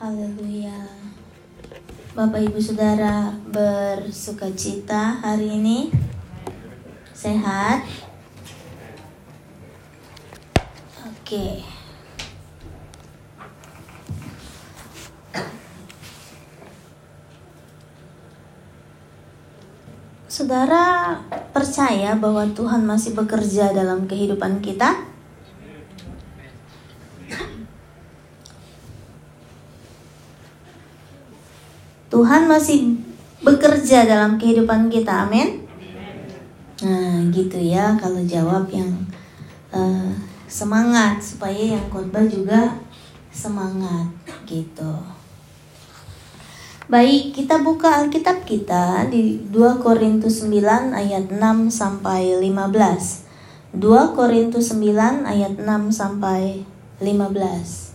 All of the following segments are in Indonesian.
Haleluya. Bapak Ibu Saudara bersuka cita hari ini. Sehat? Oke. Saudara percaya bahwa Tuhan masih bekerja dalam kehidupan kita? Tuhan masih bekerja dalam kehidupan kita, amin. Nah, gitu ya kalau jawab yang uh, semangat supaya yang khotbah juga semangat gitu. Baik, kita buka Alkitab kita di 2 Korintus 9 ayat 6 sampai 15. 2 Korintus 9 ayat 6 sampai 15.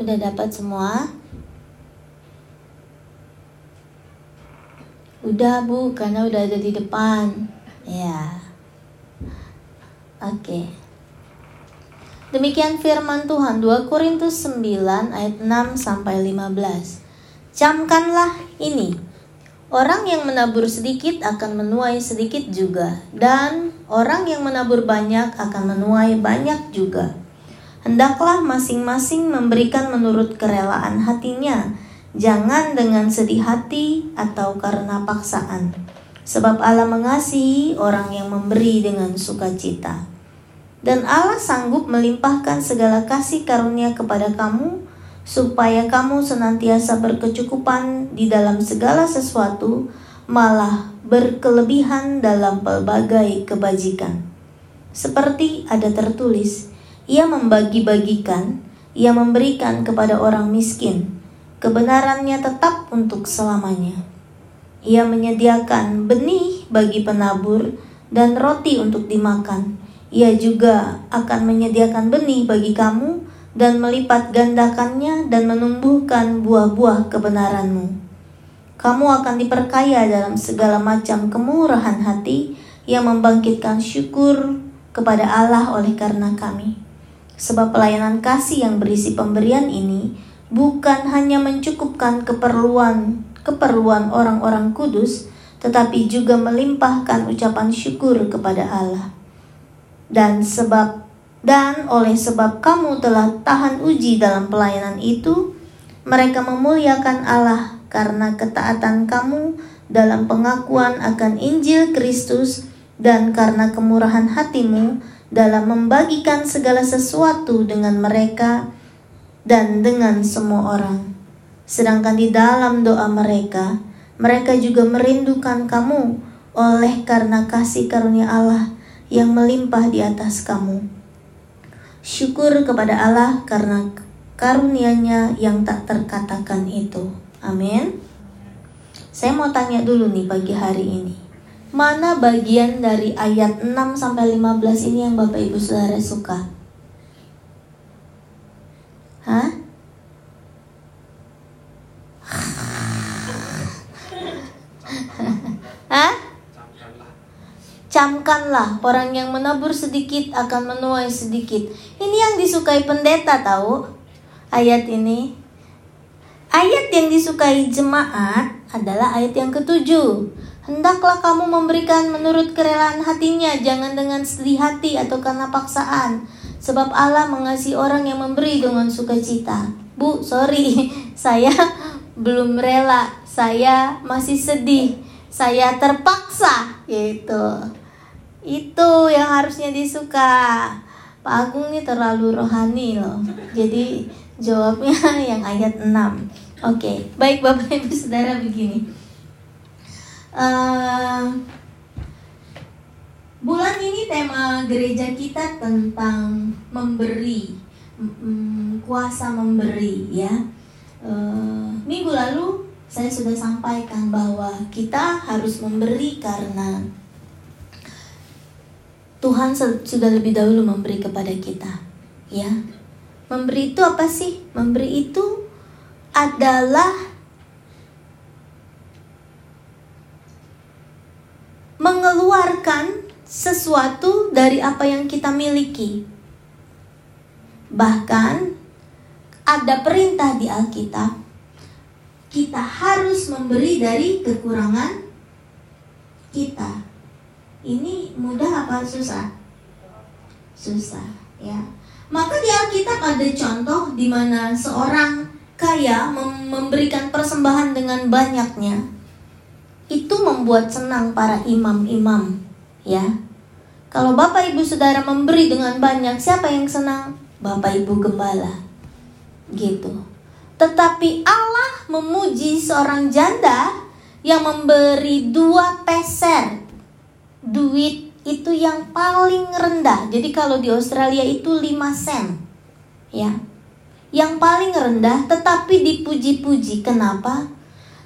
Udah dapat semua? Udah bu, karena udah ada di depan. Ya. Oke. Okay. Demikian firman Tuhan 2 Korintus 9 ayat 6 sampai 15. Camkanlah ini. Orang yang menabur sedikit akan menuai sedikit juga, dan orang yang menabur banyak akan menuai banyak juga hendaklah masing-masing memberikan menurut kerelaan hatinya, jangan dengan sedih hati atau karena paksaan. Sebab Allah mengasihi orang yang memberi dengan sukacita. Dan Allah sanggup melimpahkan segala kasih karunia kepada kamu, supaya kamu senantiasa berkecukupan di dalam segala sesuatu, malah berkelebihan dalam pelbagai kebajikan. Seperti ada tertulis, ia membagi-bagikan, ia memberikan kepada orang miskin. Kebenarannya tetap untuk selamanya. Ia menyediakan benih bagi penabur dan roti untuk dimakan. Ia juga akan menyediakan benih bagi kamu dan melipat gandakannya dan menumbuhkan buah-buah kebenaranmu. Kamu akan diperkaya dalam segala macam kemurahan hati yang membangkitkan syukur kepada Allah oleh karena kami. Sebab pelayanan kasih yang berisi pemberian ini bukan hanya mencukupkan keperluan keperluan orang-orang kudus, tetapi juga melimpahkan ucapan syukur kepada Allah. Dan sebab dan oleh sebab kamu telah tahan uji dalam pelayanan itu, mereka memuliakan Allah karena ketaatan kamu dalam pengakuan akan Injil Kristus dan karena kemurahan hatimu dalam membagikan segala sesuatu dengan mereka dan dengan semua orang. Sedangkan di dalam doa mereka, mereka juga merindukan kamu oleh karena kasih karunia Allah yang melimpah di atas kamu. Syukur kepada Allah karena karunia-Nya yang tak terkatakan itu. Amin. Saya mau tanya dulu nih pagi hari ini. Mana bagian dari ayat 6 sampai 15 ini yang Bapak Ibu Saudara suka? Hah? Hah? Camkanlah orang yang menabur sedikit akan menuai sedikit. Ini yang disukai pendeta tahu? Ayat ini. Ayat yang disukai jemaat adalah ayat yang ketujuh. Hendaklah kamu memberikan menurut kerelaan hatinya, jangan dengan sedih hati atau karena paksaan. Sebab Allah mengasihi orang yang memberi dengan sukacita. Bu, sorry, saya belum rela. Saya masih sedih. Saya terpaksa, gitu. Itu yang harusnya disuka. Pak Agung ini terlalu rohani loh. Jadi jawabnya yang ayat 6. Oke, baik Bapak Ibu Saudara begini uh, bulan ini tema gereja kita tentang memberi, um, kuasa memberi ya. Uh, minggu lalu saya sudah sampaikan bahwa kita harus memberi karena Tuhan sudah lebih dahulu memberi kepada kita, ya. Memberi itu apa sih? Memberi itu adalah mengeluarkan sesuatu dari apa yang kita miliki. Bahkan ada perintah di Alkitab, kita harus memberi dari kekurangan kita. Ini mudah apa susah? Susah, ya. Maka di Alkitab ada contoh di mana seorang kaya memberikan persembahan dengan banyaknya. Itu membuat senang para imam-imam, ya. Kalau Bapak Ibu Saudara memberi dengan banyak, siapa yang senang? Bapak Ibu Gembala. Gitu. Tetapi Allah memuji seorang janda yang memberi dua peser duit itu yang paling rendah. Jadi kalau di Australia itu 5 sen. Ya. Yang paling rendah tetapi dipuji-puji. Kenapa?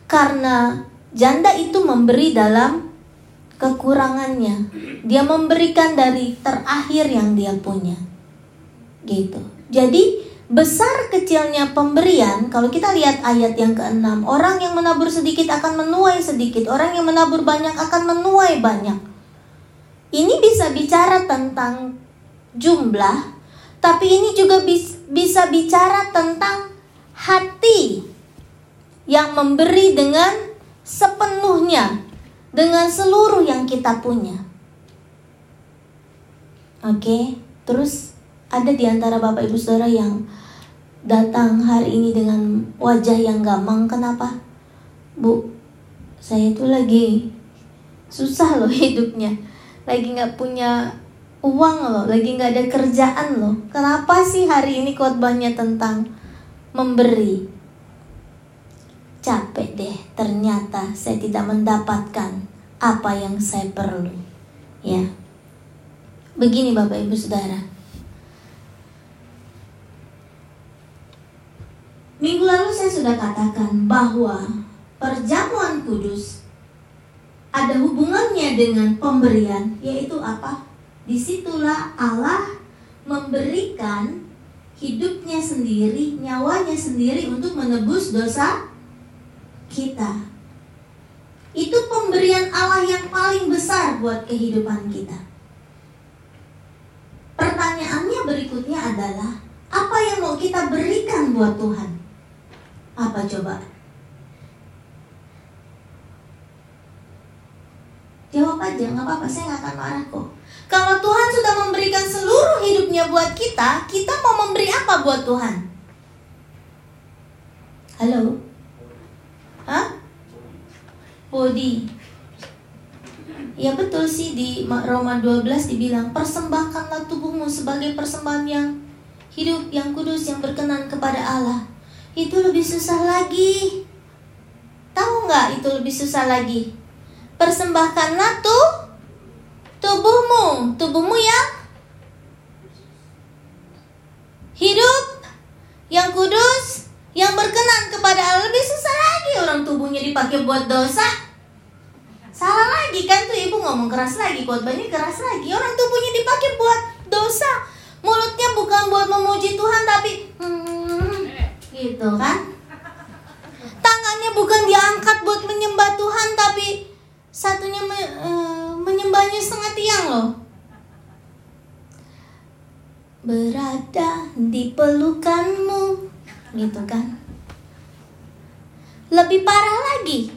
Karena janda itu memberi dalam kekurangannya. Dia memberikan dari terakhir yang dia punya. Gitu. Jadi besar kecilnya pemberian, kalau kita lihat ayat yang keenam, orang yang menabur sedikit akan menuai sedikit, orang yang menabur banyak akan menuai banyak. Ini bisa bicara tentang jumlah, tapi ini juga bis, bisa bicara tentang hati yang memberi dengan sepenuhnya, dengan seluruh yang kita punya. Oke, terus ada di antara Bapak Ibu Saudara yang datang hari ini dengan wajah yang gampang. Kenapa? Bu, saya itu lagi susah loh hidupnya lagi nggak punya uang loh, lagi nggak ada kerjaan loh. Kenapa sih hari ini khotbahnya tentang memberi? Capek deh, ternyata saya tidak mendapatkan apa yang saya perlu. Ya. Begini Bapak Ibu Saudara. Minggu lalu saya sudah katakan bahwa perjamuan kudus ada hubungannya dengan pemberian, yaitu apa? Di situlah Allah memberikan hidupnya sendiri, nyawanya sendiri untuk menebus dosa kita. Itu pemberian Allah yang paling besar buat kehidupan kita. Pertanyaannya berikutnya adalah, apa yang mau kita berikan buat Tuhan? Apa coba? Jawab aja, nggak apa-apa, saya nggak akan marah kok. Kalau Tuhan sudah memberikan seluruh hidupnya buat kita, kita mau memberi apa buat Tuhan? Halo? Hah? Body. Ya betul sih di Roma 12 dibilang persembahkanlah tubuhmu sebagai persembahan yang hidup, yang kudus, yang berkenan kepada Allah. Itu lebih susah lagi. Tahu nggak itu lebih susah lagi? persembahkanlah tuh tubuhmu, tubuhmu yang hidup, yang kudus, yang berkenan kepada Allah lebih susah lagi orang tubuhnya dipakai buat dosa. Salah lagi kan tuh ibu ngomong keras lagi, khotbahnya keras lagi. Orang tubuhnya dipakai buat dosa. Mulutnya bukan buat memuji Tuhan tapi hmm, gitu kan. Tangannya bukan diangkat buat menyembah Tuhan tapi satunya me, uh, menyembahnya setengah tiang loh. Berada di pelukanmu, gitu kan? Lebih parah lagi.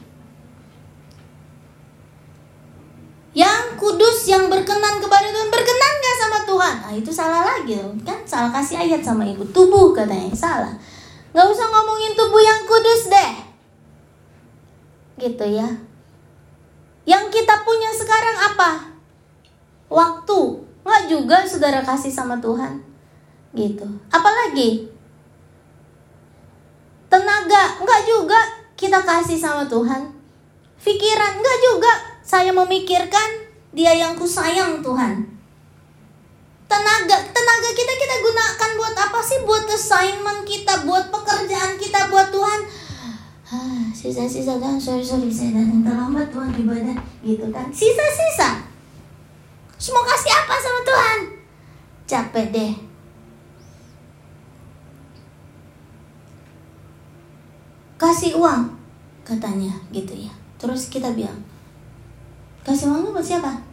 Yang kudus, yang berkenan kepada Tuhan, berkenan gak sama Tuhan? Nah itu salah lagi kan? Salah kasih ayat sama ibu, tubuh katanya, salah. Gak usah ngomongin tubuh yang kudus deh. Gitu ya, yang kita punya sekarang apa? Waktu. Nggak juga saudara kasih sama Tuhan. Gitu. Apalagi? Tenaga. Nggak juga kita kasih sama Tuhan. Pikiran. Nggak juga saya memikirkan dia yang kusayang Tuhan. Tenaga, tenaga kita kita gunakan buat apa sih? Buat assignment kita, buat pekerjaan kita, buat Tuhan ah sisa-sisa dan sorry sorry saya datang terlambat Tuhan ibadah gitu kan sisa-sisa semua kasih apa sama Tuhan capek deh kasih uang katanya gitu ya terus kita bilang kasih uang buat siapa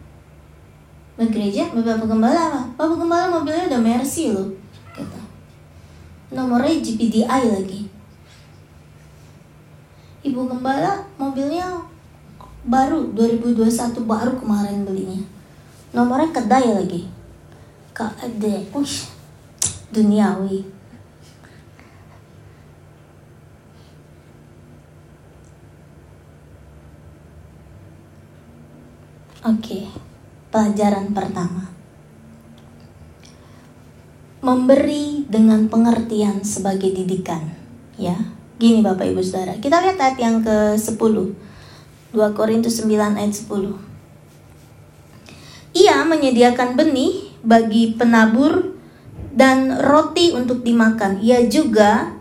Ke gereja, Bapak Gembala apa? Bapak Gembala mobilnya udah Mercy loh. Kata. Nomornya GPDI lagi. Ibu Gembala mobilnya baru 2021 baru kemarin belinya. Nomornya kedai lagi. Kedai. Wih, duniawi. Oke, pelajaran pertama. Memberi dengan pengertian sebagai didikan, ya. Gini Bapak Ibu Saudara, kita lihat ayat yang ke-10. 2 Korintus 9 ayat 10. Ia menyediakan benih bagi penabur dan roti untuk dimakan. Ia juga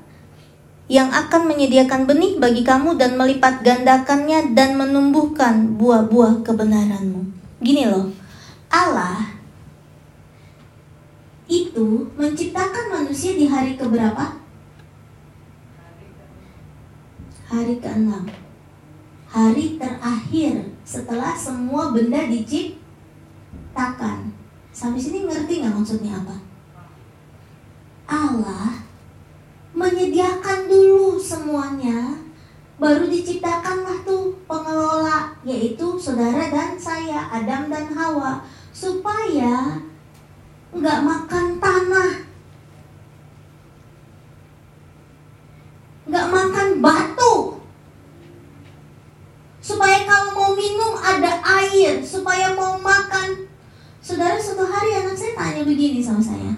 yang akan menyediakan benih bagi kamu dan melipat gandakannya dan menumbuhkan buah-buah kebenaranmu. Gini loh, Allah itu menciptakan manusia di hari keberapa? Hari ke-6. Hari terakhir setelah semua benda diciptakan. Sampai sini ngerti nggak maksudnya apa? Allah menyediakan dulu semuanya baru diciptakanlah tuh pengelola yaitu saudara dan saya Adam dan Hawa supaya nggak makan tanah. Nggak makan batu. Supaya kalau mau minum ada air supaya mau makan. Saudara suatu hari anak saya tanya begini sama saya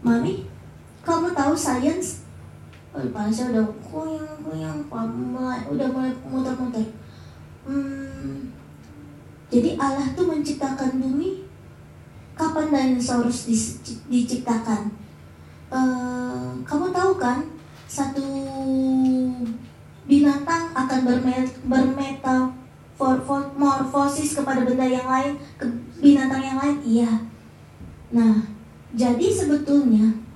mami kamu tahu sains oh, kepala saya udah kuyang kuyang mulai udah mulai muter-muter. Hmm, jadi Allah tuh menciptakan bumi? Kapan dinosaurus diciptakan? Uh, kamu tahu kan satu binatang akan bermeta for, for, morfosis kepada benda yang lain ke binatang yang lain? Iya. Nah jadi sebetulnya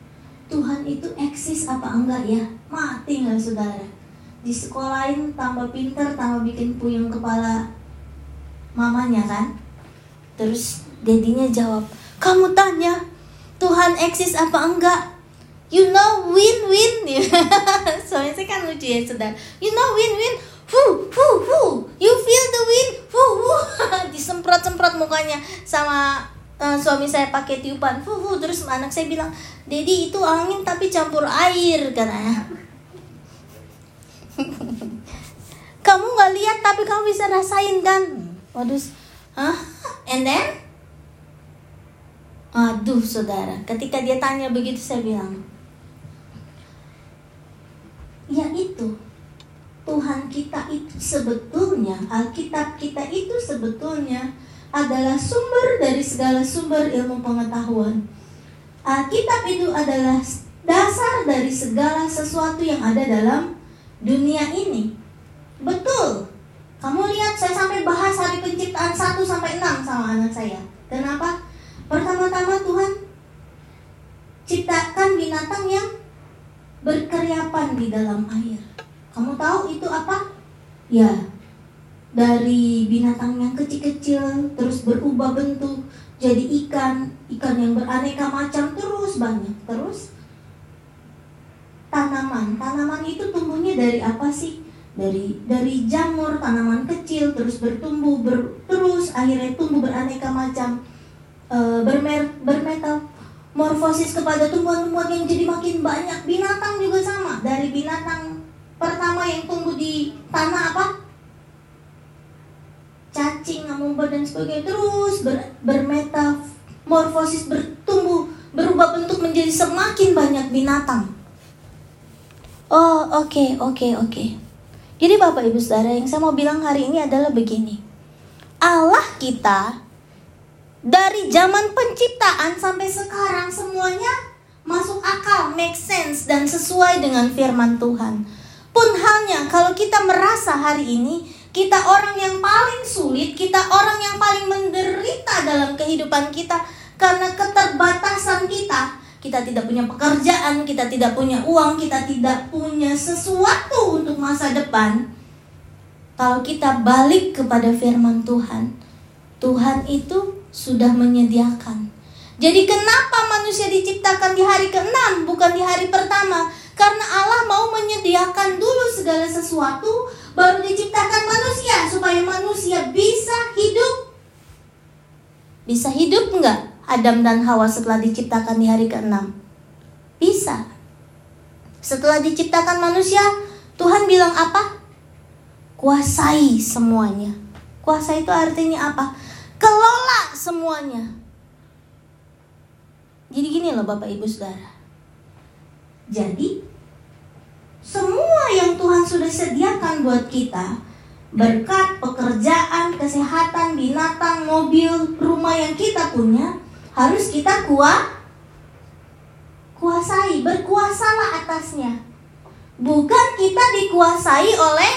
Tuhan itu eksis apa enggak ya? Mati nggak saudara? Di sekolahin tambah pinter, tambah bikin puyeng kepala mamanya kan? Terus dedinya jawab, kamu tanya Tuhan eksis apa enggak? You know win-win Soalnya saya kan lucu ya saudara You know win-win Hu, hu, hu You feel the wind Hu, hu Disemprot-semprot mukanya Sama uh, suami saya pakai tiupan hu, hu. Terus anak saya bilang Dedi itu angin tapi campur air katanya. kamu nggak lihat tapi kamu bisa rasain kan? Waduh, hah? And then? Aduh saudara, ketika dia tanya begitu saya bilang, ya itu Tuhan kita itu sebetulnya Alkitab kita itu sebetulnya adalah sumber dari segala sumber ilmu pengetahuan. Alkitab itu adalah dasar dari segala sesuatu yang ada dalam dunia ini. Betul. Kamu lihat saya sampai bahas hari penciptaan 1 sampai 6 sama anak saya. Kenapa? Pertama-tama Tuhan ciptakan binatang yang berkeriapan di dalam air. Kamu tahu itu apa? Ya, dari binatang yang kecil-kecil terus berubah bentuk jadi ikan, ikan yang beraneka macam terus banyak. Terus tanaman, tanaman itu tumbuhnya dari apa sih? Dari dari jamur tanaman kecil terus bertumbuh ber, terus akhirnya tumbuh beraneka macam e, bermer, bermetal morfosis kepada tumbuhan-tumbuhan yang jadi makin banyak. Binatang juga sama. Dari binatang pertama yang tumbuh di tanah apa? Cacing, amoeba dan sebagainya terus ber, bermetamorfosis bertumbuh berubah bentuk menjadi semakin banyak binatang. Oh oke okay, oke okay, oke. Okay. Jadi bapak ibu saudara yang saya mau bilang hari ini adalah begini. Allah kita dari zaman penciptaan sampai sekarang semuanya masuk akal, make sense dan sesuai dengan firman Tuhan. Pun halnya kalau kita merasa hari ini kita orang yang paling sulit, kita orang yang paling menderita dalam kehidupan kita karena keterbatasan kita. Kita tidak punya pekerjaan, kita tidak punya uang, kita tidak punya sesuatu untuk masa depan. Kalau kita balik kepada firman Tuhan, Tuhan itu sudah menyediakan. Jadi kenapa manusia diciptakan di hari ke-6 bukan di hari pertama? Karena Allah mau menyediakan dulu segala sesuatu baru diciptakan manusia supaya manusia bisa hidup. Bisa hidup enggak Adam dan Hawa setelah diciptakan di hari ke-6? Bisa. Setelah diciptakan manusia, Tuhan bilang apa? Kuasai semuanya. Kuasa itu artinya apa? Kelola semuanya. Jadi gini loh Bapak Ibu Saudara. Jadi semua yang Tuhan sudah sediakan buat kita berkat pekerjaan, kesehatan, binatang, mobil, rumah yang kita punya harus kita kuat kuasai, berkuasalah atasnya. Bukan kita dikuasai oleh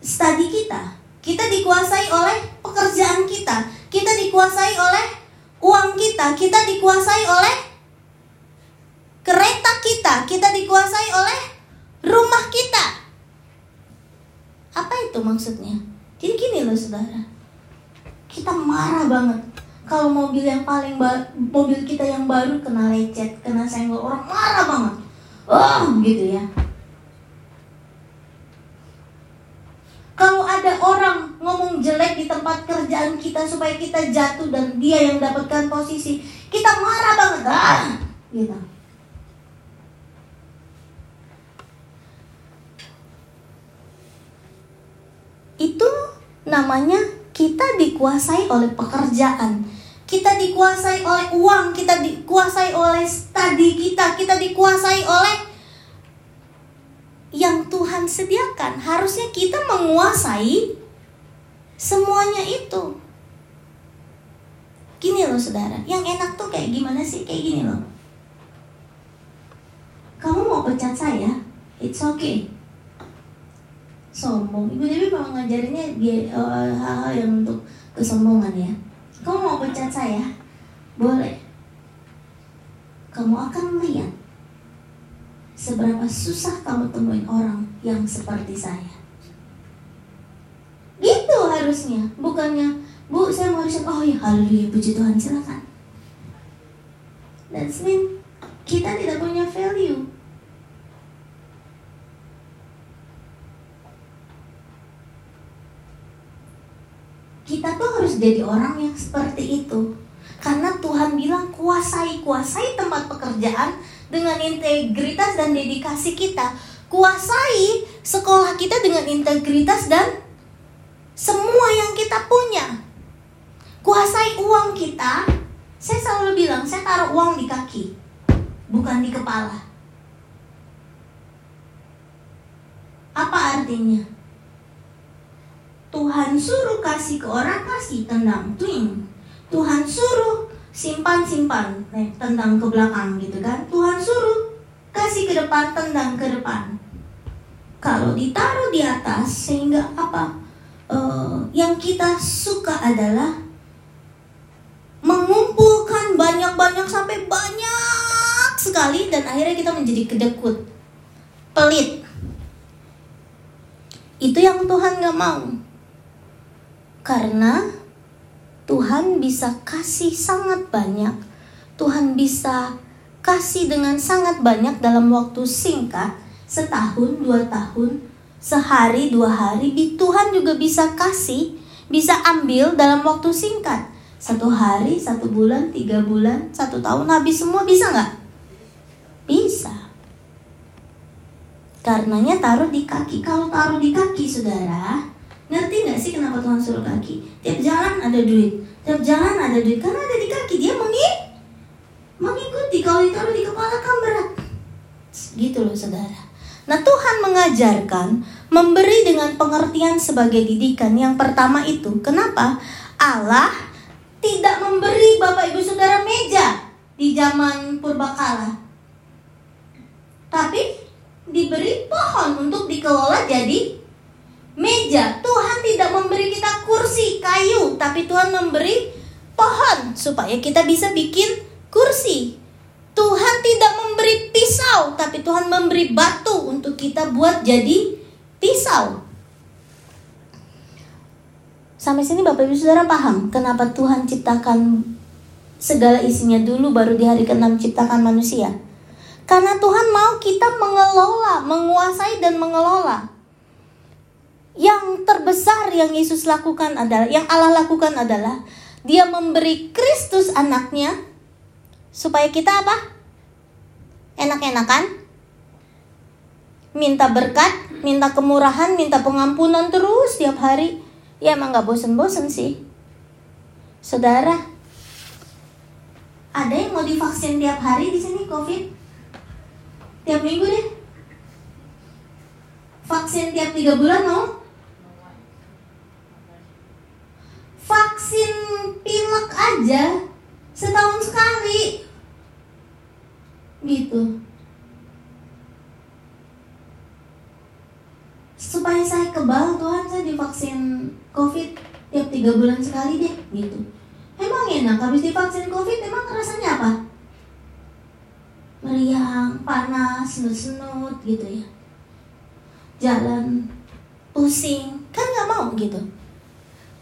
studi kita. Kita dikuasai oleh pekerjaan kita. Kita dikuasai oleh uang kita. Kita dikuasai oleh kereta kita. Kita dikuasai oleh rumah kita. Apa itu maksudnya? Jadi gini loh saudara. Kita marah banget kalau mobil yang paling mobil kita yang baru kena lecet, kena senggol orang marah banget. Oh, gitu ya. Kalau ada orang ngomong jelek di tempat kerjaan kita supaya kita jatuh dan dia yang dapatkan posisi, kita marah banget. Ah, gitu. Itu namanya kita dikuasai oleh pekerjaan. Kita dikuasai oleh uang, kita dikuasai oleh studi kita, kita dikuasai oleh yang Tuhan sediakan. Harusnya kita menguasai semuanya itu. Gini loh saudara, yang enak tuh kayak gimana sih? Kayak gini loh. Kamu mau pecat saya? It's okay. Sombong. Ibu Dewi mau ngajarinnya uh, hal-hal yang untuk kesombongan ya. Kamu mau pecat saya? Boleh. Kamu akan melihat seberapa susah kamu temuin orang yang seperti saya. Gitu harusnya, bukannya Bu, saya mau riset. Oh ya, haleluya, puji Tuhan, silakan. That's mean kita tidak punya value. Kita tuh harus jadi orang yang seperti itu. Karena Tuhan bilang kuasai, kuasai tempat pekerjaan dengan integritas dan dedikasi kita. Kuasai sekolah kita dengan integritas dan semua yang kita punya. Kuasai uang kita. Saya selalu bilang, saya taruh uang di kaki, bukan di kepala. Apa artinya? Tuhan suruh kasih ke orang, kasih tendang, twing. Tuhan suruh simpan simpan nih, tendang ke belakang gitu kan. Tuhan suruh kasih ke depan tendang ke depan. Kalau ditaruh di atas sehingga apa uh, yang kita suka adalah mengumpulkan banyak-banyak sampai banyak sekali dan akhirnya kita menjadi kedekut pelit. Itu yang Tuhan gak mau karena Tuhan bisa kasih sangat banyak. Tuhan bisa kasih dengan sangat banyak dalam waktu singkat, setahun, dua tahun, sehari, dua hari. Tuhan juga bisa kasih, bisa ambil dalam waktu singkat. Satu hari, satu bulan, tiga bulan, satu tahun, habis semua bisa nggak? Bisa. Karenanya taruh di kaki. Kalau taruh di kaki, saudara, Ngerti nggak sih kenapa Tuhan suruh kaki? Tiap jalan ada duit, tiap jalan ada duit karena ada di kaki. Dia mengik mengikuti. Kalau ditaruh di kepala kan berat. Gitu loh saudara. Nah Tuhan mengajarkan memberi dengan pengertian sebagai didikan. Yang pertama itu, kenapa? Allah tidak memberi Bapak Ibu Saudara meja di zaman purbakala. Tapi diberi pohon untuk dikelola jadi meja. Tuhan tidak memberi kita kursi kayu, tapi Tuhan memberi pohon supaya kita bisa bikin kursi. Tuhan tidak memberi pisau, tapi Tuhan memberi batu untuk kita buat jadi pisau. Sampai sini Bapak Ibu Saudara paham kenapa Tuhan ciptakan segala isinya dulu baru di hari ke-6 ciptakan manusia? Karena Tuhan mau kita mengelola, menguasai dan mengelola. Yang terbesar yang Yesus lakukan adalah, yang Allah lakukan adalah dia memberi Kristus anaknya supaya kita apa? Enak-enakan? Minta berkat, minta kemurahan, minta pengampunan terus tiap hari ya emang gak bosen-bosen sih. Saudara, ada yang mau divaksin tiap hari di sini COVID? Tiap minggu deh. Vaksin tiap tiga bulan mau? Vaksin pilek aja setahun sekali. Gitu. supaya saya kebal Tuhan saya divaksin covid tiap tiga bulan sekali deh gitu emang enak habis divaksin covid emang rasanya apa meriang panas senut-senut gitu ya jalan pusing kan nggak mau gitu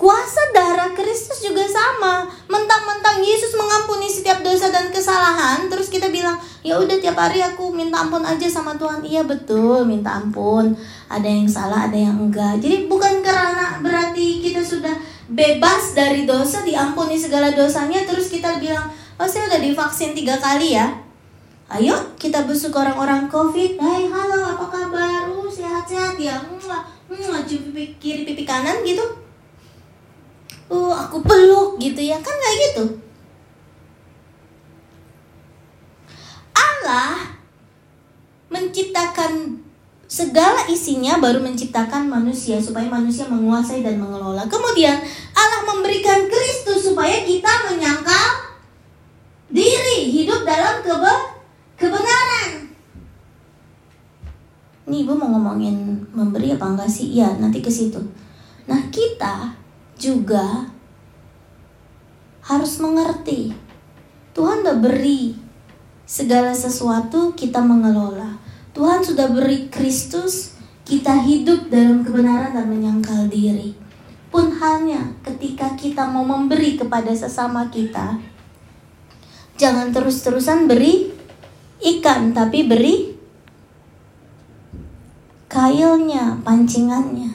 Kuasa darah Kristus juga sama. Mentang-mentang Yesus mengampuni setiap dosa dan kesalahan, terus kita bilang, "Ya udah tiap hari aku minta ampun aja sama Tuhan." Iya betul, minta ampun. Ada yang salah, ada yang enggak. Jadi bukan karena berarti kita sudah bebas dari dosa, diampuni segala dosanya, terus kita bilang, "Oh, saya udah divaksin tiga kali ya." Ayo kita besuk orang-orang COVID. Hai, halo, apa kabar? Uh, sehat-sehat ya. Muah, muah, kiri pipi kanan gitu uh aku peluk gitu ya kan kayak gitu Allah menciptakan segala isinya baru menciptakan manusia supaya manusia menguasai dan mengelola. Kemudian Allah memberikan Kristus supaya kita menyangkal diri, hidup dalam kebe kebenaran. Nih, ibu mau ngomongin memberi apa enggak sih? Ya, nanti ke situ. Nah, kita juga harus mengerti. Tuhan udah beri segala sesuatu kita mengelola. Tuhan sudah beri Kristus, kita hidup dalam kebenaran dan menyangkal diri. Pun halnya ketika kita mau memberi kepada sesama kita, jangan terus-terusan beri ikan, tapi beri kailnya, pancingannya.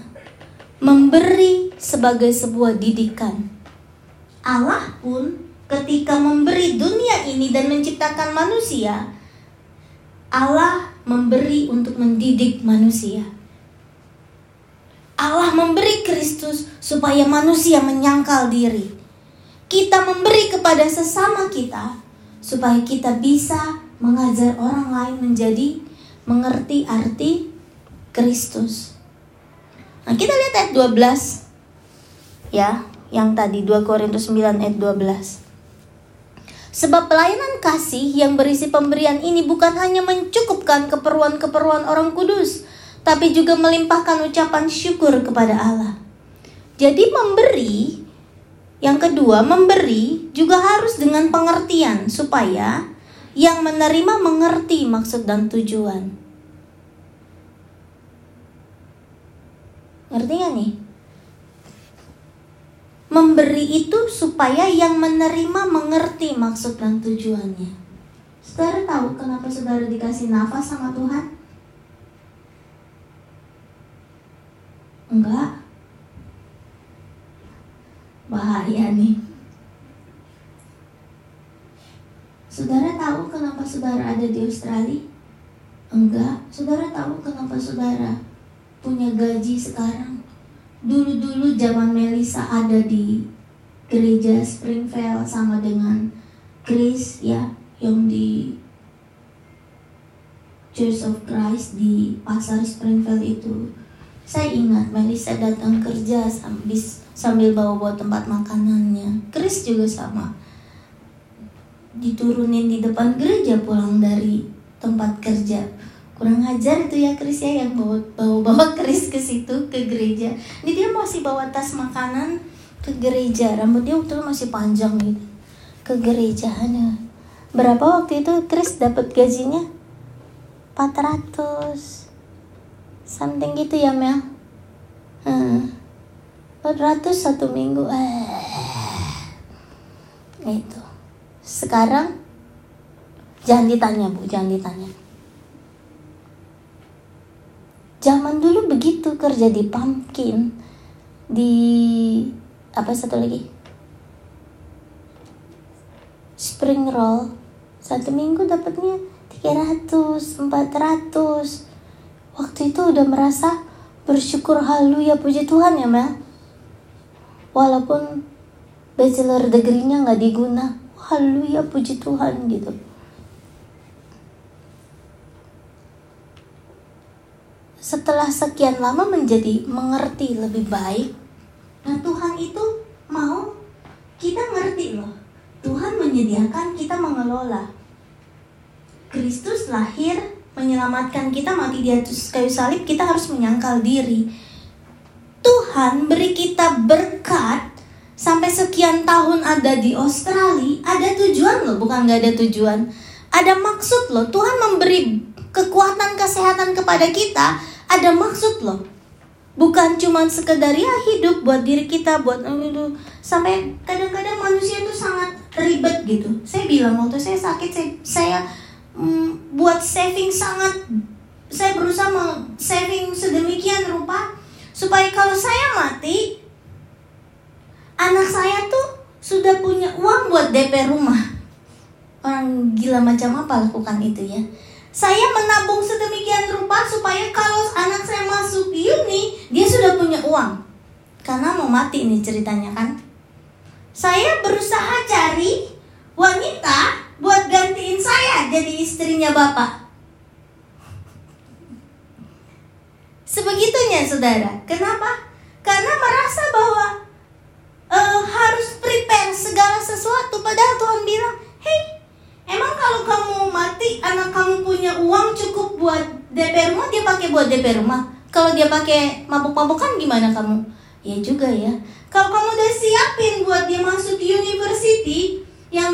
Memberi sebagai sebuah didikan. Allah pun ketika memberi dunia ini dan menciptakan manusia, Allah memberi untuk mendidik manusia. Allah memberi Kristus supaya manusia menyangkal diri. Kita memberi kepada sesama kita supaya kita bisa mengajar orang lain menjadi mengerti arti Kristus. Nah, kita lihat ayat 12 ya yang tadi 2 Korintus 9 ayat 12 Sebab pelayanan kasih yang berisi pemberian ini bukan hanya mencukupkan keperluan-keperluan orang kudus, tapi juga melimpahkan ucapan syukur kepada Allah. Jadi memberi, yang kedua memberi juga harus dengan pengertian supaya yang menerima mengerti maksud dan tujuan. Ngerti gak nih? Memberi itu supaya yang menerima mengerti maksud dan tujuannya. Saudara tahu kenapa saudara dikasih nafas sama Tuhan? Enggak. Bahaya nih. Saudara tahu kenapa saudara ada di Australia? Enggak. Saudara tahu kenapa saudara punya gaji sekarang? dulu-dulu zaman Melisa ada di gereja Springfield sama dengan Chris ya yang di Church of Christ di pasar Springfield itu. Saya ingat Melisa datang kerja sambil sambil bawa-bawa tempat makanannya. Chris juga sama. Diturunin di depan gereja pulang dari tempat kerja kurang ajar itu ya Chris ya yang bawa bawa bawa Chris ke situ ke gereja. Ini dia masih bawa tas makanan ke gereja. Rambut dia waktu itu masih panjang gitu. Ke gereja ada berapa waktu itu Chris dapat gajinya? 400 something gitu ya Mel? Hmm. 400 satu minggu. Eh. Itu. Sekarang? Jangan ditanya bu jangan ditanya zaman dulu begitu kerja di pumpkin di apa satu lagi? Spring roll. Satu minggu dapatnya 300 400 waktu itu udah merasa bersyukur halu ya puji Tuhan ya Mel. Walaupun bachelor degree-nya nggak diguna halu ya puji Tuhan gitu setelah sekian lama menjadi mengerti lebih baik nah Tuhan itu mau kita ngerti loh Tuhan menyediakan kita mengelola Kristus lahir menyelamatkan kita mati di atas kayu salib, kita harus menyangkal diri. Tuhan beri kita berkat sampai sekian tahun ada di Australia, ada tujuan loh, bukan nggak ada tujuan. Ada maksud loh, Tuhan memberi kekuatan kesehatan kepada kita, ada maksud loh. Bukan cuma sekedar ya hidup buat diri kita, buat itu sampai kadang-kadang manusia itu sangat ribet gitu. Saya bilang waktu saya sakit, saya, saya mm, buat saving sangat saya berusaha saving sedemikian rupa supaya kalau saya mati anak saya tuh sudah punya uang buat DP rumah orang gila macam apa lakukan itu ya saya menabung sedemikian rupa supaya kalau anak saya masuk uni dia sudah punya uang karena mau mati ini ceritanya kan saya berusaha cari wanita buat gantiin saya jadi istrinya bapak. Sebegitunya saudara. Kenapa? Karena merasa bahwa uh, harus prepare segala sesuatu. Padahal Tuhan bilang, hey, emang kalau kamu mati, anak kamu punya uang cukup buat DP rumah, dia pakai buat DP rumah. Kalau dia pakai mabuk-mabukan gimana kamu? Ya juga ya. Kalau kamu udah siapin buat dia masuk university yang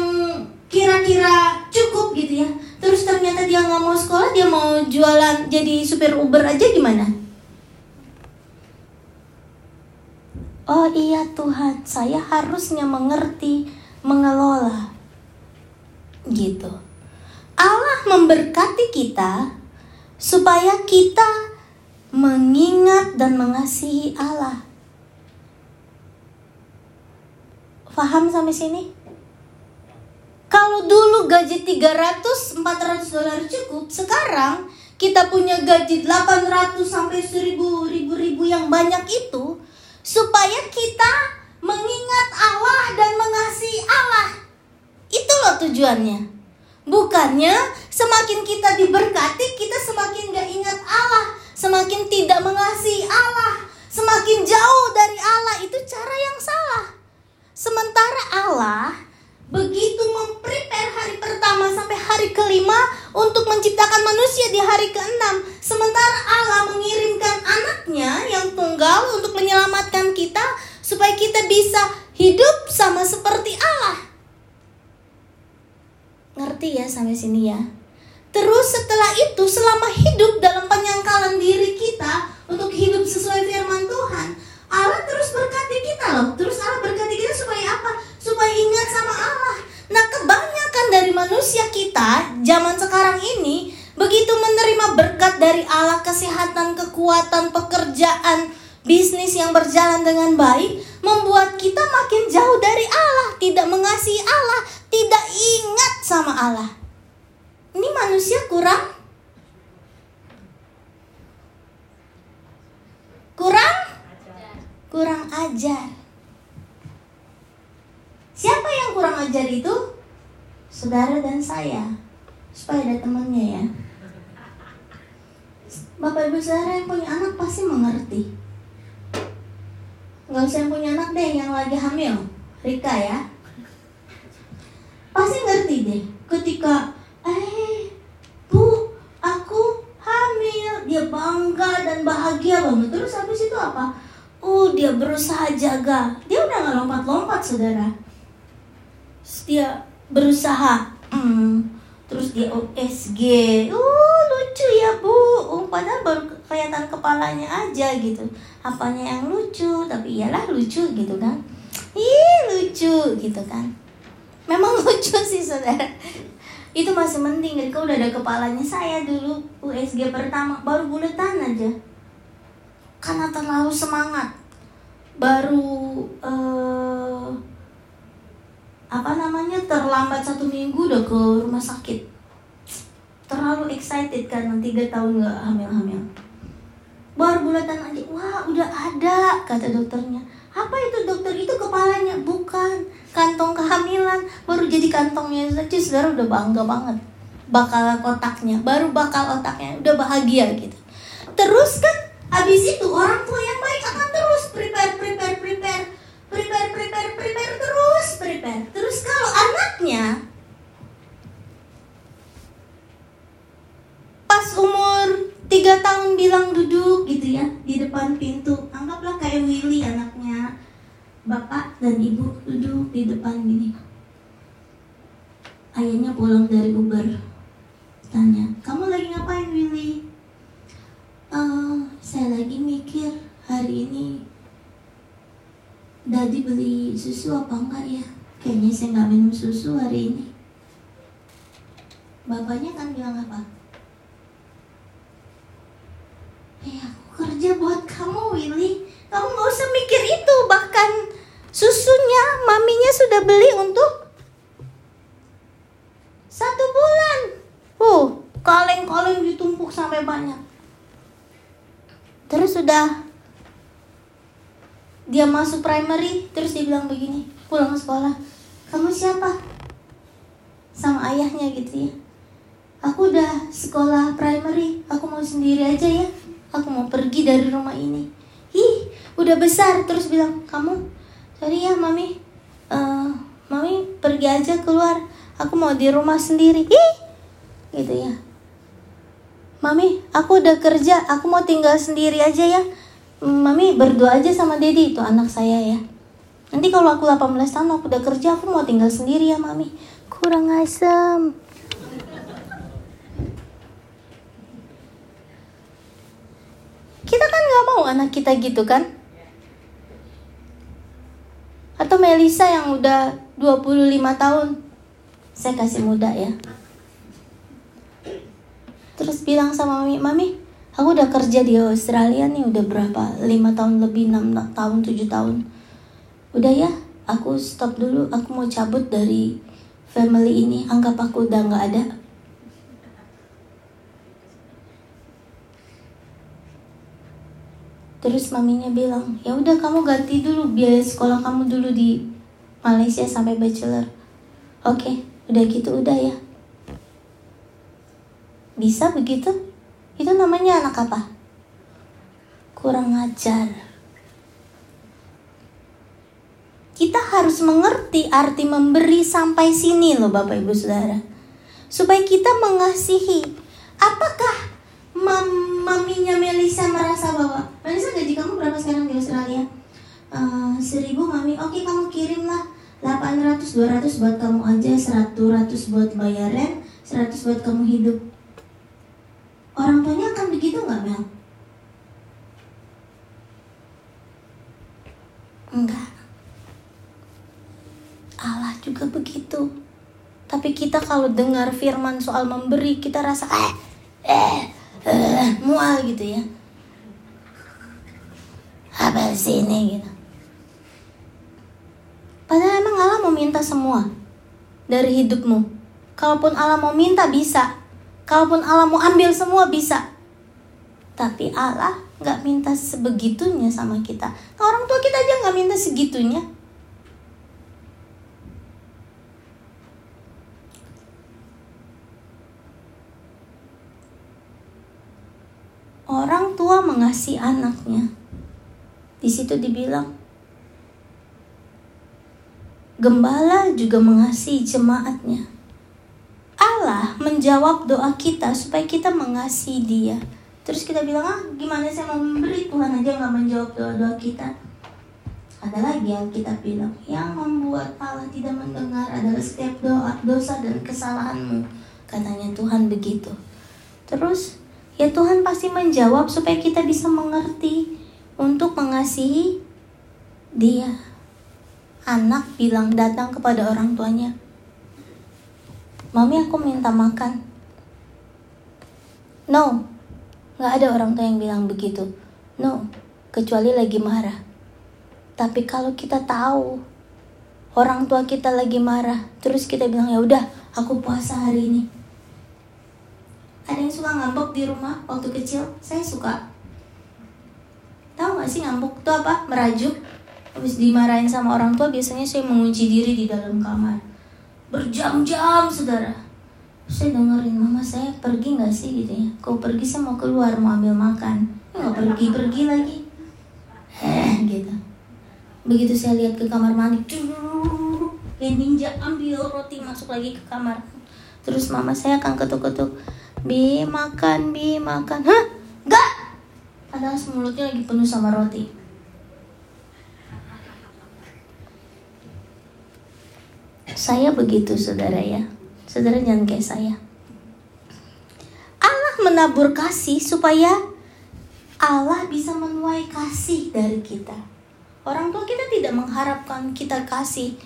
kira-kira cukup gitu ya terus ternyata dia nggak mau sekolah dia mau jualan jadi supir Uber aja gimana Oh iya Tuhan, saya harusnya mengerti, mengelola. Gitu. Allah memberkati kita supaya kita mengingat dan mengasihi Allah. Faham sampai sini? Kalau dulu gaji 300, 400 dolar cukup, sekarang kita punya gaji 800 sampai 1000 ribu ribu yang banyak itu supaya kita mengingat Allah dan mengasihi Allah. Itu loh tujuannya. Bukannya semakin kita diberkati, kita semakin gak ingat Allah, semakin tidak mengasihi Allah, semakin jauh dari Allah. Itu cara yang salah. Sementara Allah begitu memprepare hari pertama sampai hari kelima untuk menciptakan manusia di hari keenam. Sementara Allah mengirimkan anaknya yang tunggal untuk menyelamatkan kita supaya kita bisa hidup sama seperti Allah. Ngerti ya sampai sini ya? Terus setelah itu selama hidup dalam penyangkalan diri kita untuk hidup sesuai firman Tuhan, Allah terus berkati kita loh. Terus Allah berkati kita supaya apa? Supaya ingat sama Allah. Nah, kebanyakan dari manusia kita zaman sekarang ini begitu menerima berkat dari Allah, kesehatan, kekuatan, pekerjaan, bisnis yang berjalan dengan baik, membuat kita makin jauh dari Allah, tidak mengasihi Allah, tidak ingat sama Allah. Ini manusia kurang kurang kurang ajar. Siapa yang kurang ajar itu? Saudara dan saya. Supaya ada temannya ya. Bapak ibu saudara yang punya anak pasti mengerti. Gak usah yang punya anak deh yang lagi hamil. Rika ya. Pasti ngerti deh. Ketika, eh, bu, aku hamil. Dia bangga dan bahagia banget. Terus habis itu apa? Oh dia berusaha jaga Dia udah gak lompat-lompat saudara Dia berusaha hmm, terus dia OSG uh lucu ya bu oh, padahal baru kelihatan kepalanya aja gitu apanya yang lucu tapi iyalah lucu gitu kan ih lucu gitu kan memang lucu sih saudara. Itu masih mending ketika udah ada kepalanya saya dulu USG pertama. Baru buletan aja. Karena terlalu semangat. Baru uh, apa namanya terlambat satu minggu udah ke rumah sakit. Terlalu excited kan tiga tahun nggak hamil-hamil. Baru bulatan aja. Wah udah ada kata dokternya. Apa itu dokter? Itu kepalanya. Bukan kantong kehamilan baru jadi kantongnya saja saudara udah bangga banget bakal kotaknya baru bakal otaknya udah bahagia gitu. Terus kan habis itu orang tua yang baik akan terus prepare prepare prepare prepare prepare prepare terus prepare. Terus kalau anaknya pas umur tiga tahun bilang duduk gitu ya di depan pintu anggaplah kayak Willy anaknya bapak dan ibu duduk di depan gini ayahnya pulang dari Uber tanya kamu lagi ngapain Willy uh, saya lagi mikir hari ini Dadi beli susu apa enggak ya? Kayaknya saya nggak minum susu hari ini. Bapaknya kan bilang apa? Eh aku kerja buat kamu Willy. Kamu nggak usah mikir itu. Bahkan susunya maminya sudah beli untuk satu bulan. Uh, kaleng-kaleng ditumpuk sampai banyak. Terus sudah dia masuk primary terus dia bilang begini pulang sekolah. Kamu siapa? Sama ayahnya gitu ya. Aku udah sekolah primary aku mau sendiri aja ya. Aku mau pergi dari rumah ini. Ih udah besar. Terus bilang kamu sorry ya mami uh, mami pergi aja keluar aku mau di rumah sendiri ih gitu ya mami aku udah kerja aku mau tinggal sendiri aja ya Mami berdua aja sama Dedi itu anak saya ya. Nanti kalau aku 18 tahun aku udah kerja aku mau tinggal sendiri ya Mami. Kurang asem. Kita kan gak mau anak kita gitu kan? Atau Melisa yang udah 25 tahun. Saya kasih muda ya. Terus bilang sama Mami, Mami, Aku udah kerja di Australia nih udah berapa? 5 tahun lebih, 6 tahun, 7 tahun. Udah ya, aku stop dulu. Aku mau cabut dari family ini. Anggap aku udah nggak ada. Terus maminya bilang, ya udah kamu ganti dulu biaya sekolah kamu dulu di Malaysia sampai bachelor. Oke, udah gitu udah ya. Bisa begitu? Itu namanya anak apa? Kurang ajar. Kita harus mengerti arti memberi sampai sini loh Bapak Ibu Saudara. Supaya kita mengasihi. Apakah mam maminya Melisa merasa bahwa Melisa gaji kamu berapa sekarang di Australia? Uh, seribu mami, oke kamu kirimlah 800, 200 buat kamu aja, 100 buat bayar rent, 100 buat kamu hidup. Orang tuanya akan begitu nggak Mel? Enggak. Allah juga begitu. Tapi kita kalau dengar firman soal memberi, kita rasa eh, eh, mual gitu ya. Apa sih ini gitu. Padahal emang Allah mau minta semua dari hidupmu. Kalaupun Allah mau minta bisa, Kalaupun Allah mau ambil semua bisa. Tapi Allah nggak minta sebegitunya sama kita. Orang tua kita aja nggak minta segitunya. Orang tua mengasihi anaknya. Di situ dibilang, gembala juga mengasihi jemaatnya. Allah menjawab doa kita supaya kita mengasihi dia. Terus kita bilang, ah gimana saya mau memberi Tuhan aja nggak menjawab doa-doa kita. Ada lagi yang kita bilang, yang membuat Allah tidak mendengar adalah setiap doa, dosa dan kesalahanmu. Katanya Tuhan begitu. Terus ya Tuhan pasti menjawab supaya kita bisa mengerti untuk mengasihi dia. Anak bilang datang kepada orang tuanya, Mami aku minta makan. No, nggak ada orang tua yang bilang begitu. No, kecuali lagi marah. Tapi kalau kita tahu orang tua kita lagi marah, terus kita bilang ya udah, aku puasa hari ini. Ada yang suka ngambek di rumah waktu kecil? Saya suka. Tahu gak sih ngambek itu apa? Merajuk. Habis dimarahin sama orang tua biasanya saya mengunci diri di dalam kamar. Berjam-jam saudara. Saya dengerin mama saya pergi nggak sih gitu ya. Kau pergi saya mau keluar mau ambil makan. Nggak pergi-pergi lagi. Eh gitu. Begitu saya lihat ke kamar mandi, kayak ninja ambil roti masuk lagi ke kamar. Terus mama saya akan ketuk-ketuk, Bi makan, Bi makan. Hah? Enggak! Padahal mulutnya lagi penuh sama roti. Saya begitu saudara ya. Saudara jangan kayak saya. Allah menabur kasih supaya Allah bisa menuai kasih dari kita. Orang tua kita tidak mengharapkan kita kasih.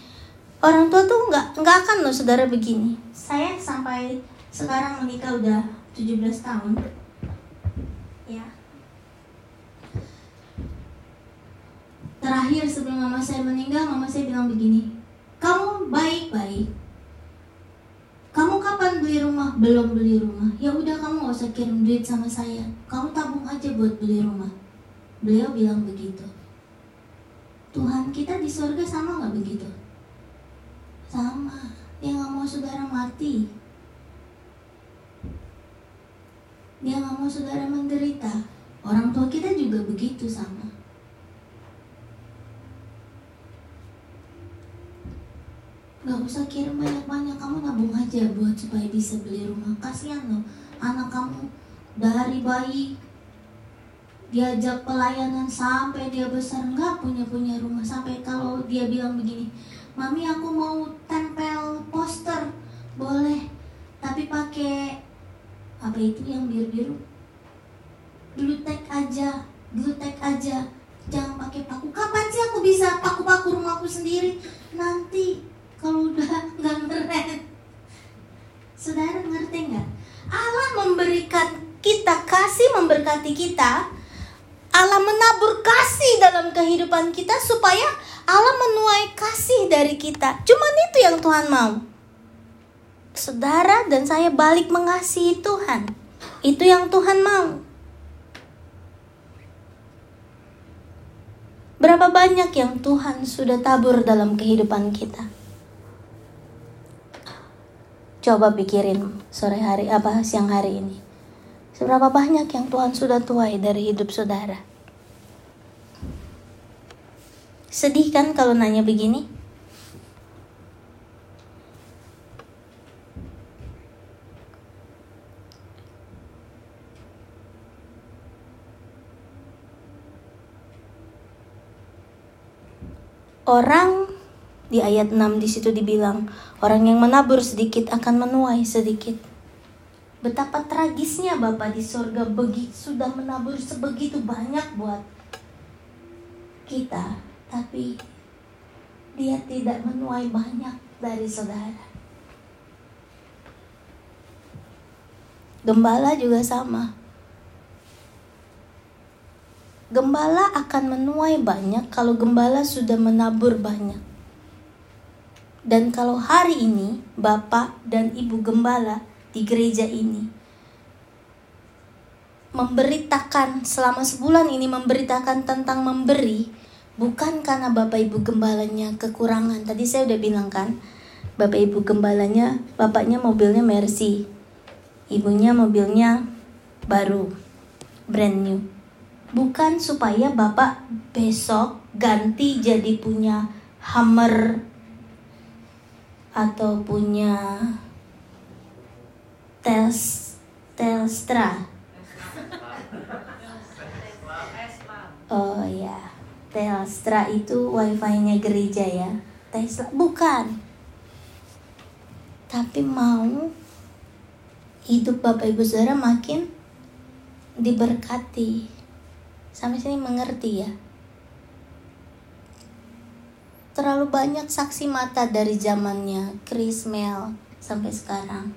Orang tua tuh nggak nggak akan loh saudara begini. Saya sampai sekarang menikah udah 17 tahun. Ya. Terakhir sebelum mama saya meninggal, mama saya bilang begini, kamu baik-baik. Kamu kapan beli rumah? Belum beli rumah. Ya udah kamu gak usah kirim duit sama saya. Kamu tabung aja buat beli rumah. Beliau bilang begitu. Tuhan kita di surga sama nggak begitu? Sama. Dia nggak mau saudara mati. Dia nggak mau saudara menderita. Orang tua kita juga begitu sama. Gak usah kirim banyak-banyak, kamu nabung aja buat supaya bisa beli rumah. Kasihan loh, anak kamu dari bayi diajak pelayanan sampai dia besar nggak punya punya rumah sampai kalau dia bilang begini mami aku mau tempel poster boleh tapi pakai apa itu yang biru biru glutek aja glutek aja. Jangan pakai paku. Kapan sih aku bisa paku paku rumahku sendiri? Nanti kalau udah nggak keren saudara ngerti nggak? Allah memberikan kita kasih memberkati kita. Allah menabur kasih dalam kehidupan kita supaya Allah menuai kasih dari kita. Cuman itu yang Tuhan mau. Saudara dan saya balik mengasihi Tuhan. Itu yang Tuhan mau. Berapa banyak yang Tuhan sudah tabur dalam kehidupan kita? Coba pikirin sore hari apa siang hari ini. Seberapa banyak yang Tuhan sudah tuai dari hidup saudara? Sedih kan kalau nanya begini? Orang di ayat 6 di situ dibilang orang yang menabur sedikit akan menuai sedikit. Betapa tragisnya Bapak di sorga begitu sudah menabur sebegitu banyak buat kita, tapi dia tidak menuai banyak dari saudara. Gembala juga sama. Gembala akan menuai banyak kalau gembala sudah menabur banyak. Dan kalau hari ini Bapak dan Ibu Gembala di gereja ini memberitakan selama sebulan ini memberitakan tentang memberi bukan karena Bapak Ibu gembalanya kekurangan. Tadi saya udah bilang kan, Bapak Ibu gembalanya, bapaknya mobilnya Mercy. Ibunya mobilnya baru, brand new. Bukan supaya Bapak besok ganti jadi punya Hammer atau punya Tels Telstra. Oh ya, Telstra itu wifi-nya gereja ya. Tesla bukan. Tapi mau hidup Bapak Ibu Saudara makin diberkati. Sampai sini mengerti ya. Terlalu banyak saksi mata dari zamannya Chris Mel sampai sekarang.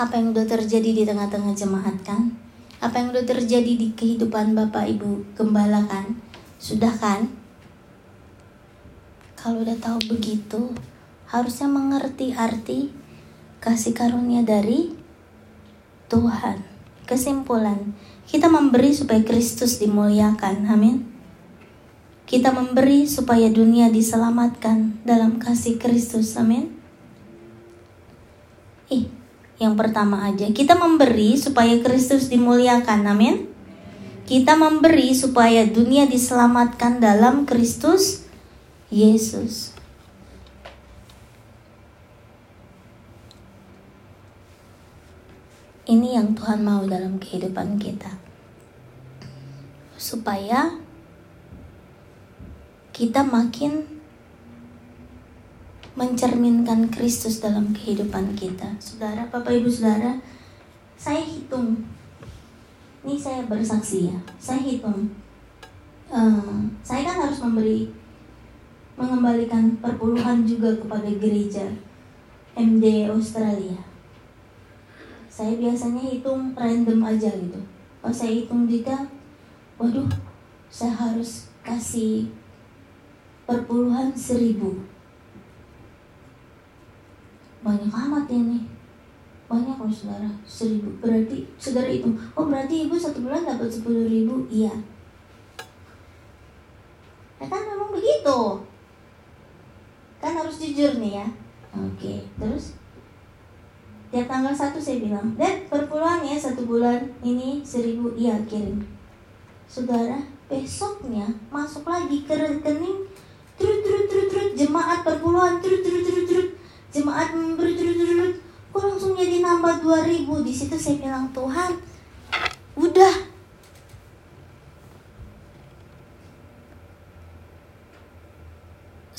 Apa yang udah terjadi di tengah-tengah jemaat kan? Apa yang udah terjadi di kehidupan Bapak Ibu gembala kan? Sudah kan? Kalau udah tahu begitu, harusnya mengerti arti kasih karunia dari Tuhan. Kesimpulan, kita memberi supaya Kristus dimuliakan. Amin. Kita memberi supaya dunia diselamatkan dalam kasih Kristus. Amin. Ih, yang pertama aja, kita memberi supaya Kristus dimuliakan. Amin. Kita memberi supaya dunia diselamatkan dalam Kristus Yesus. Ini yang Tuhan mau dalam kehidupan kita. Supaya kita makin mencerminkan Kristus dalam kehidupan kita. Saudara, Bapak Ibu Saudara, saya hitung. Ini saya bersaksi ya. Saya hitung. Uh, saya kan harus memberi mengembalikan perpuluhan juga kepada gereja MD Australia. Saya biasanya hitung random aja gitu. Pas saya hitung juga, waduh, saya harus kasih perpuluhan seribu. Banyak amat ini banyak loh saudara seribu. Berarti saudara itu oh berarti ibu satu bulan dapat sepuluh ribu? Iya. Ya kan memang begitu. Kan harus jujur nih ya. Oke terus tiap tanggal satu saya bilang dan perpuluhan ya satu bulan ini seribu iya kirim. Saudara besoknya masuk lagi ke rekening terus terus terus terus jemaat perpuluhan terus terus terus terus jemaat memberi terus terus terus kok langsung jadi nambah 2000 di situ saya bilang Tuhan udah.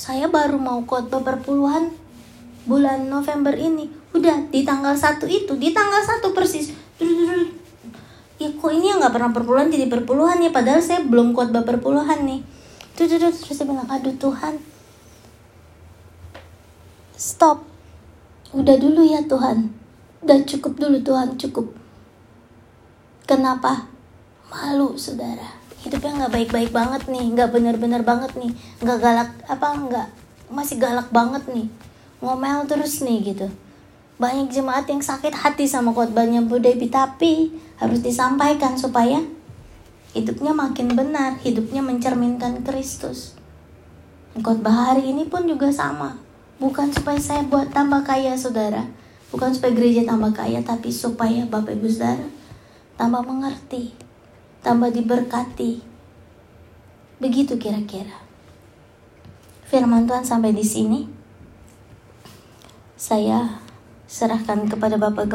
Saya baru mau khotbah perpuluhan bulan November ini udah di tanggal satu itu di tanggal satu persis. Ya kok ini yang nggak pernah perpuluhan jadi perpuluhan ya? Padahal saya belum khotbah perpuluhan nih. Terus terus saya bilang aduh Tuhan. Stop. Udah dulu ya Tuhan. Udah cukup dulu Tuhan cukup. Kenapa? Malu saudara. Hidupnya nggak baik-baik banget nih nggak bener-bener banget nih. Nggak galak apa nggak masih galak banget nih. Ngomel terus nih gitu banyak jemaat yang sakit hati sama khotbahnya Bu Devi tapi harus disampaikan supaya hidupnya makin benar, hidupnya mencerminkan Kristus. Khotbah hari ini pun juga sama. Bukan supaya saya buat tambah kaya saudara. Bukan supaya gereja tambah kaya, tapi supaya Bapak Ibu Saudara tambah mengerti, tambah diberkati. Begitu kira-kira. Firman Tuhan sampai di sini. Saya serahkan kepada Bapak